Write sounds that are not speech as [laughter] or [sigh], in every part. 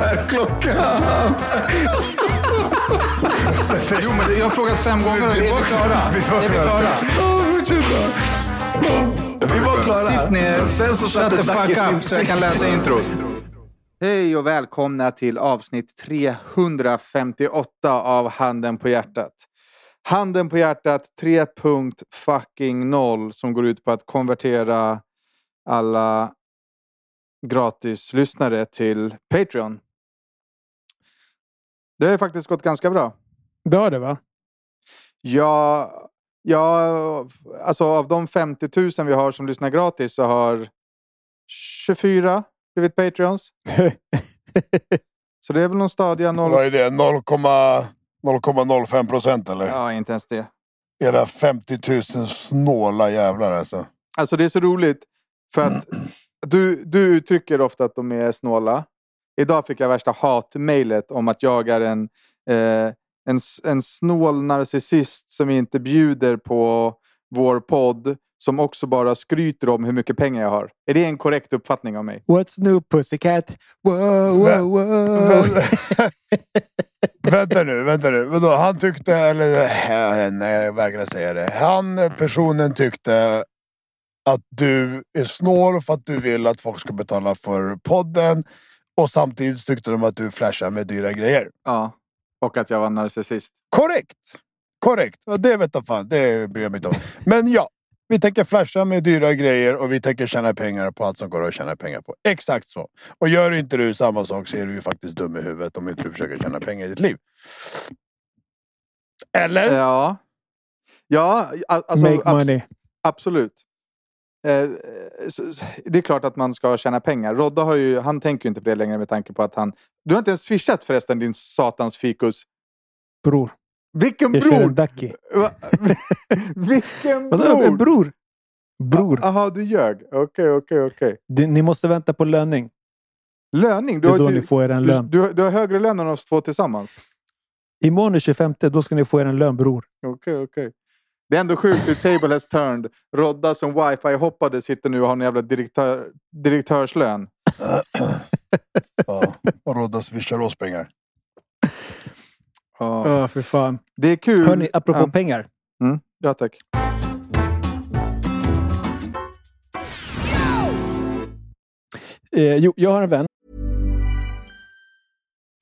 Är klockan? Jo, men jag har frågat fem gånger är vi klara? Är vi klara? Vi var klara. Sitt ner, Sen så shut the fuck up så jag kan läsa introt. Hej och välkomna till avsnitt 358 av Handen på hjärtat. Handen på hjärtat 3.fucking0 som går ut på att konvertera alla gratislyssnare till Patreon. Det har ju faktiskt gått ganska bra. Det har det va? Ja, ja, alltså av de 50 000 vi har som lyssnar gratis så har 24 blivit Patreons. [laughs] Så det är väl någon stadia noll... Vad är det? 0,- 0,05 procent eller? Ja, inte ens det. Era 50 000 snåla jävlar alltså. Alltså det är så roligt för att [clears throat] du, du uttrycker ofta att de är snåla. Idag fick jag värsta hatmejlet om att jag är en, eh, en, en snål narcissist som inte bjuder på vår podd som också bara skryter om hur mycket pengar jag har. Är det en korrekt uppfattning av mig? What's new pussycat? Wow, wow, wow. vänta nu, vänta nu. Vadå? Han tyckte, eller nej jag vägrar säga det. Han, eh, personen tyckte att du är snål för att du vill att folk ska betala för podden. Och samtidigt tyckte de att du flashar med dyra grejer. Ja. Och att jag var narcissist. Korrekt! Korrekt. Och det vet jag fan, det bryr jag mig inte om. Men ja, vi tänker flasha med dyra grejer och vi tänker tjäna pengar på allt som går att tjäna pengar på. Exakt så. Och gör inte du samma sak så är du ju faktiskt dum i huvudet om inte du försöker tjäna pengar i ditt liv. Eller? Ja. Ja, alltså, Make abs- money. Absolut. Eh, så- det är klart att man ska tjäna pengar. Rodda har ju, han tänker ju inte på det längre med tanke på att han... Du har inte ens swishat förresten din satans fikus. Bror. Vilken Jag bror! Ducky. [laughs] Vilken Vadå? En bror! bror? Bror. Jaha, du ljög. Okej, okej, okej. Du, ni måste vänta på löning. Löning? Du Det är har, då ju- ni får er en du, lön. du, du har högre lön än oss två tillsammans. Imorgon är 25, då ska ni få er en lön bror. Okej, okej. Det är ändå sjukt hur table has turned. Rodda som wifi-hoppade sitter nu och har en jävla direktör, direktörslön. Ja, och Rodda swishar oss pengar. Ja. Ja, för fan. Det är kul. Hörni, apropå ja. pengar. Mm. ja, tack. Eh, jo, jag har en vän.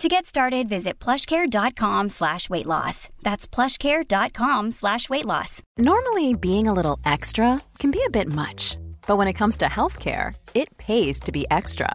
To get started, visit plushcare.com slash weight loss. That's plushcare.com slash weight loss. Normally, being a little extra can be a bit much, but when it comes to healthcare, it pays to be extra.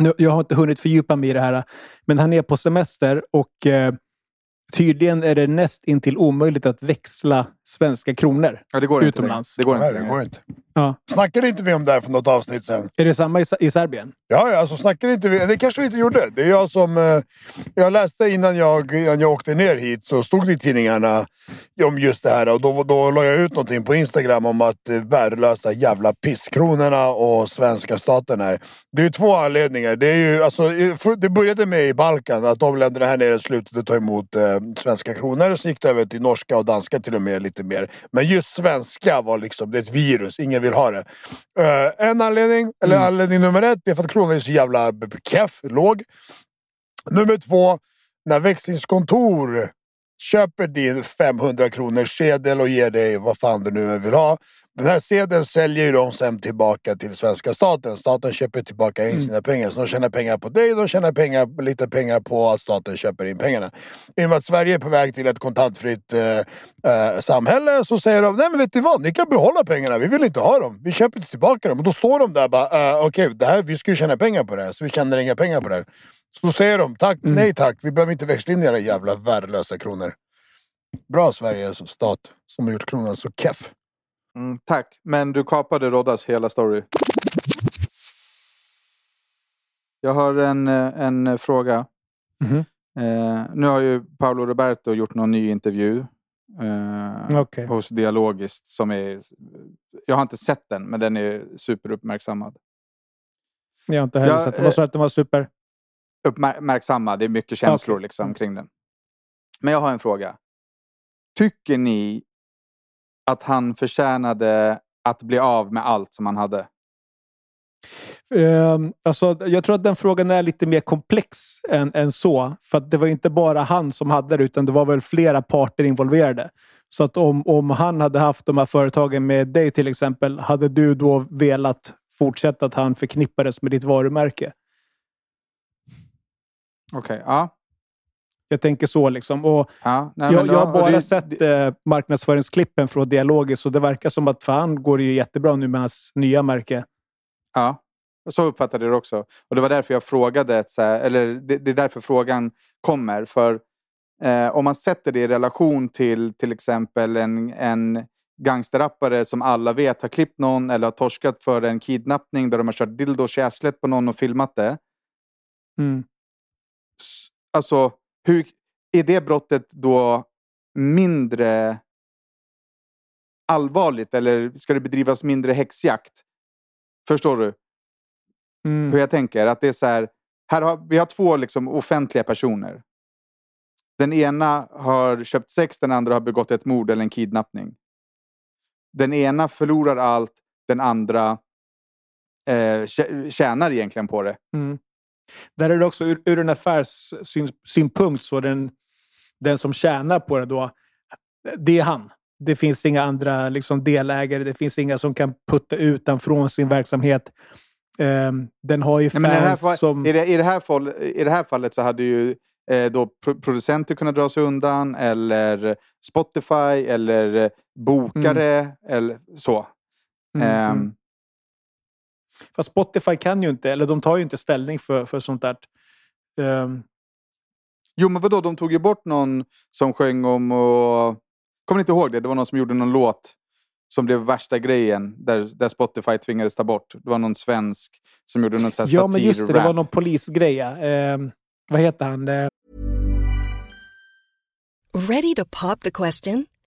Nu, jag har inte hunnit fördjupa mig i det här, men han är på semester och eh, tydligen är det näst intill omöjligt att växla svenska kronor Ja, det går inte utomlands. längre. Det går inte Nej, det går inte. Ja. Snackade inte vi om det här för något avsnitt sen? Är det samma i, i Serbien? Ja, ja, alltså snackade inte vi... Det kanske vi inte gjorde. Det är jag som... Eh, jag läste innan jag, innan jag åkte ner hit så stod det i tidningarna om just det här och då, då la jag ut någonting på Instagram om att eh, värdelösa jävla pisskronorna och svenska staten här. Det är ju två anledningar. Det, är ju, alltså, det började med i Balkan att de länderna här nere slutade ta emot eh, svenska kronor och så gick det över till norska och danska till och med lite mer. Men just svenska var liksom, det är ett virus. Ingen vill ha det. Uh, en anledning, eller mm. anledning nummer ett, är för att kronan är så jävla keff, låg. Nummer två, när växlingskontor köper din 500 kronors sedel och ger dig vad fan du nu vill ha. Den här sedeln säljer ju de sen tillbaka till svenska staten. Staten köper tillbaka in mm. sina pengar. Så de tjänar pengar på dig, de tjänar pengar, lite pengar på att staten köper in pengarna. I och med att Sverige är på väg till ett kontantfritt eh, eh, samhälle så säger de, nej men vet ni vad, ni kan behålla pengarna, vi vill inte ha dem. Vi köper tillbaka dem. Och då står de där bara, uh, okej, okay, vi ska ju tjäna pengar på det här, så vi tjänar inga pengar på det här. Så då säger de, tack, mm. nej tack, vi behöver inte växla in era jävla värdelösa kronor. Bra Sveriges stat som har gjort kronan så keff. Mm, tack, men du kapade Roddas hela story. Jag har en, eh, en fråga. Mm -hmm. eh, nu har ju Paolo Roberto gjort någon ny intervju eh, okay. hos Dialogiskt. Som är, jag har inte sett den, men den är superuppmärksammad. Jag har inte heller jag, sett den. Vad sa du att den var super? Uppmärksammad. Det är mycket känslor okay. liksom, kring den. Men jag har en fråga. Tycker ni att han förtjänade att bli av med allt som han hade? Um, alltså, jag tror att den frågan är lite mer komplex än, än så. För det var inte bara han som hade det, utan det var väl flera parter involverade. Så att om, om han hade haft de här företagen med dig till exempel, hade du då velat fortsätta att han förknippades med ditt varumärke? Okej, okay, ja. Jag tänker så liksom. Och ja, nej, jag, jag har bara det, sett det, eh, marknadsföringsklippen från Dialogis och det verkar som att fan går det ju jättebra nu med hans nya märke. Ja, så uppfattade jag det också. Och det var därför jag frågade, så här, eller det, det, är därför frågan kommer. För eh, om man sätter det i relation till till exempel en, en gangsterrappare som alla vet har klippt någon eller har torskat för en kidnappning där de har kört dildo och på någon och filmat det. Mm. Alltså, hur, är det brottet då mindre allvarligt eller ska det bedrivas mindre häxjakt? Förstår du? Mm. Hur jag tänker? Att det är så här, här har, vi har två liksom offentliga personer. Den ena har köpt sex, den andra har begått ett mord eller en kidnappning. Den ena förlorar allt, den andra eh, tjänar egentligen på det. Mm. Där är det också ur, ur en affärssynpunkt så den, den som tjänar på det då, det är han. Det finns inga andra liksom, delägare, det finns inga som kan putta ut den från sin verksamhet. Um, den har ju fans Nej, här, som... I det, i, det här fall, I det här fallet så hade ju eh, då producenter kunnat dra sig undan eller Spotify eller bokare mm. eller så. Mm, um, Fast Spotify kan ju inte, eller de tar ju inte ställning för, för sånt där. Um... Jo men vadå, de tog ju bort någon som sjöng om och... Kommer ni inte ihåg det? Det var någon som gjorde någon låt som blev värsta grejen där, där Spotify tvingades ta bort. Det var någon svensk som gjorde någon sån här Ja men just det, det var någon polisgrej. Eh, vad heter han? Ready to pop the question?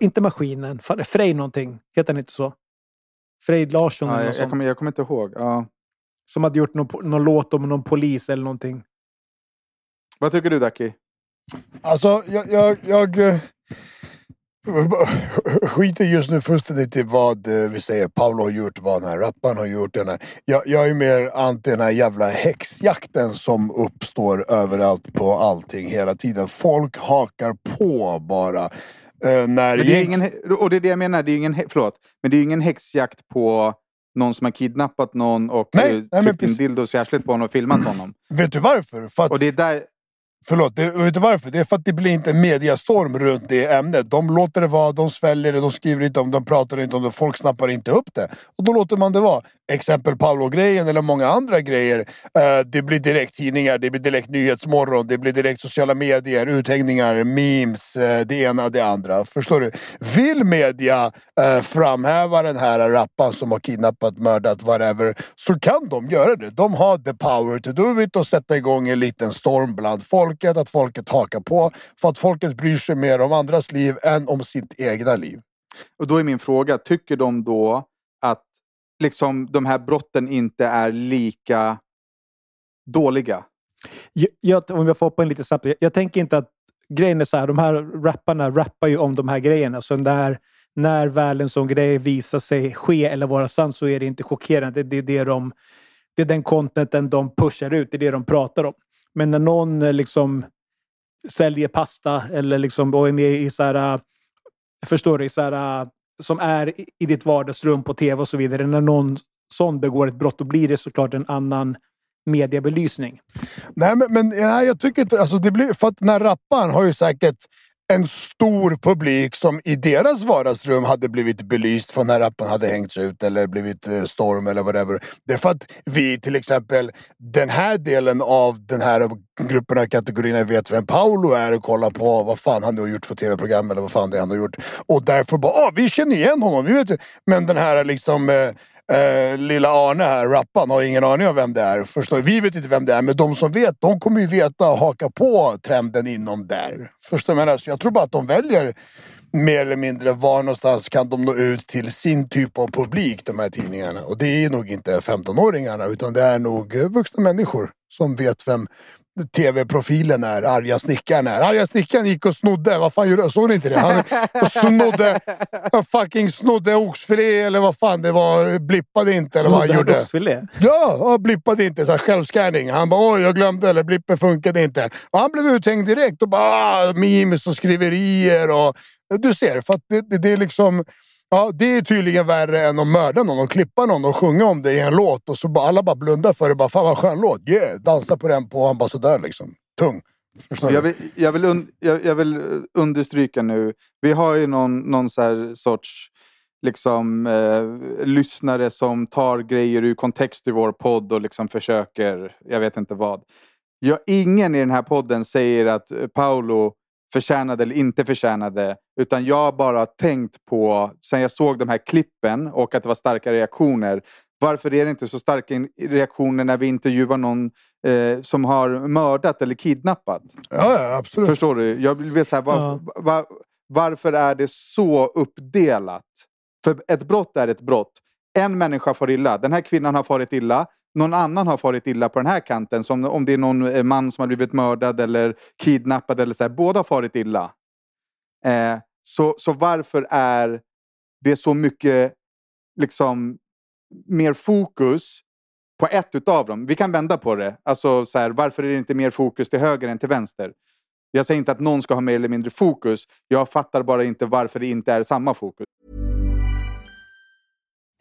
Inte Maskinen, Frej någonting. Heter han inte så? Frejd Larsson Ja, eller jag, något jag, sånt. kommer, jag kommer inte ihåg. Ja. Som hade gjort någon, någon låt om någon polis eller någonting. Vad tycker du Daki? Alltså, jag... jag, jag eh, skiter just nu fullständigt i vad eh, vi säger Paolo har gjort, vad den här rapparen har gjort. Den här. Jag, jag är mer anti den här jävla häxjakten som uppstår överallt på allting hela tiden. Folk hakar på bara. Eh, när Men det är ingen, och det är det jag menar, det är ingen, förlåt, men det är ingen häxjakt på någon som har kidnappat någon och Nej, eh, nej, tryckt in dildos i arslet på honom och filmat [clears throat] honom. Vet du varför? För att Och det är där, Förlåt, det, vet du varför? Det är för att det blir inte en mediastorm runt det ämnet. De låter det vara, de sväljer det, de skriver inte om det, de pratar inte om det, folk snappar inte upp det. Och då låter man det vara. Exempel Paolo-grejen eller många andra grejer. Eh, det blir direkt tidningar, det blir direkt Nyhetsmorgon, det blir direkt sociala medier, uthängningar, memes, eh, det ena det andra. Förstår du? Vill media eh, framhäva den här rappan som har kidnappat, mördat, whatever, så kan de göra det. De har the power to do it och sätta igång en liten storm bland folket, att folket hakar på. För att folket bryr sig mer om andras liv än om sitt egna liv. och då är min fråga, tycker de då liksom de här brotten inte är lika dåliga? Jag, jag, om jag får hoppa in lite snabbt. Jag, jag tänker inte att grejen är så här, de här rapparna rappar ju om de här grejerna. Så när, när väl en sån grej visar sig ske eller vara sann så är det inte chockerande. Det, är det, de, det är den contenten de pushar ut, det är det de pratar om. Men när någon eh, liksom säljer pasta eller liksom och är med i så här, eh, förstår du, så här, eh, som är i- ditt vardagsrum på tv och så vidare. När någon sån begår ett brott då blir det såklart en annan mediebelysning. Nej men, men nej, jag tycker inte, alltså det blir, för att den här rapparen har ju säkert en stor publik som i deras vardagsrum hade blivit belyst för när rappen hade hängts ut eller blivit eh, storm eller whatever. Det är för att vi till exempel, den här delen av den här gruppen av kategorierna vet vem Paolo är och kollar på vad fan han nu har gjort för tv-program eller vad fan det är han har gjort. Och därför bara, ah, vi känner igen honom, vi vet ju. Men den här liksom eh, Eh, lilla Arne här, rapparen, har ingen aning om vem det är. Förstår? Vi vet inte vem det är, men de som vet, de kommer ju veta och haka på trenden inom där. Förstår jag menar? Så jag tror bara att de väljer mer eller mindre var någonstans kan de nå ut till sin typ av publik, de här tidningarna. Och det är nog inte 15-åringarna, utan det är nog vuxna människor som vet vem tv-profilen är, arga snickaren är. Arga snickaren gick och snodde, vad fan gjorde Såg ni inte det? Han snodde, [laughs] fucking snodde oxfilé eller vad fan det var, blippade inte eller vad han gjorde. oxfilé? Ja, blippade inte. Så självscanning. Han bara oj, jag glömde eller blippen funkade inte. Och han blev uthängd direkt och bara ah, memes och skriverier och du ser, för att det, det, det är liksom Ja, det är tydligen värre än att mörda någon och klippa någon och sjunga om det i en låt och så bara alla bara blundar för det. Bara, Fan vad skön låt. Yeah, dansa på den på ambassadör liksom. Tung. Jag vill, jag, vill un, jag, jag vill eh, understryka nu, vi har ju någon, någon så här sorts liksom, eh, lyssnare som tar grejer ur kontext i vår podd och liksom försöker, jag vet inte vad. Ja, ingen i den här podden säger att Paolo förtjänade eller inte förtjänade. Utan jag har bara tänkt på, sen jag såg de här klippen och att det var starka reaktioner. Varför är det inte så starka reaktioner när vi intervjuar någon eh, som har mördat eller kidnappat? Ja, ja, absolut. Förstår du? Jag vill veta så här, var, Ja. var, varför är det så uppdelat? För ett brott är ett brott. En människa får illa. Den här kvinnan har farit illa. Någon annan har farit illa på den här kanten. Som om det är någon eh, man som har blivit mördad eller kidnappad. Eller så här. Båda har farit illa. Eh, så, så varför är det så mycket liksom mer fokus på ett utav dem? Vi kan vända på det. Alltså så här, varför är det inte mer fokus till höger än till vänster? Jag säger inte att någon ska ha mer eller mindre fokus. Jag fattar bara inte varför det inte är samma fokus.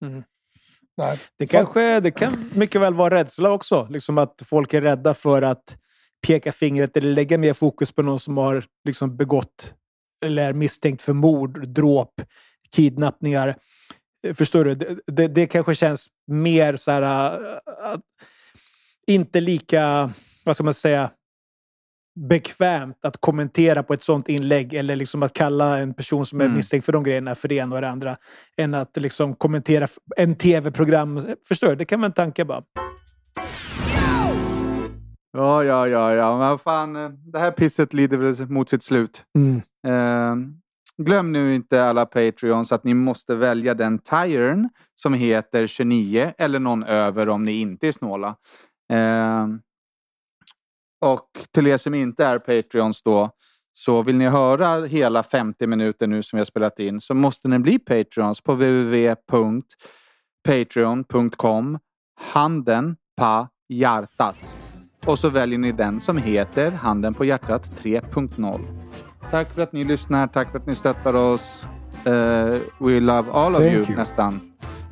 Nej. Det, kanske, det kan mycket väl vara rädsla också. Liksom att folk är rädda för att peka fingret eller lägga mer fokus på någon som har liksom begått eller är misstänkt för mord, dråp, kidnappningar. Förstår du? Det, det, det kanske känns mer så här... äh, inte lika, vad ska man säga, bekvämt att kommentera på ett sånt inlägg eller liksom att kalla en person som är Mm. misstänkt för de grejerna för det ena och det andra. Än att liksom kommentera en tv-program. Förstår du? Det kan vara en tanke bara. Ja, ja, ja, ja. Men fan, det här pisset lider väl mot sitt slut. Mm. Eh, glöm nu inte alla Patreons att ni måste välja den tiern som heter 29 eller någon över om ni inte är snåla. Eh, och till er som inte är Patreons då, så vill ni höra hela 50 minuter nu som vi har spelat in så måste ni bli Patreons på www.patreon.com handen på hjärtat. Och så väljer ni den som heter Handen på hjärtat 3.0. Tack för att ni lyssnar. Tack för att ni stöttar oss. Eh, we love all of you, you. nästan.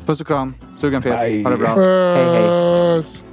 Puss och kram. Sugen fet. Ha det bra. Hej, hej.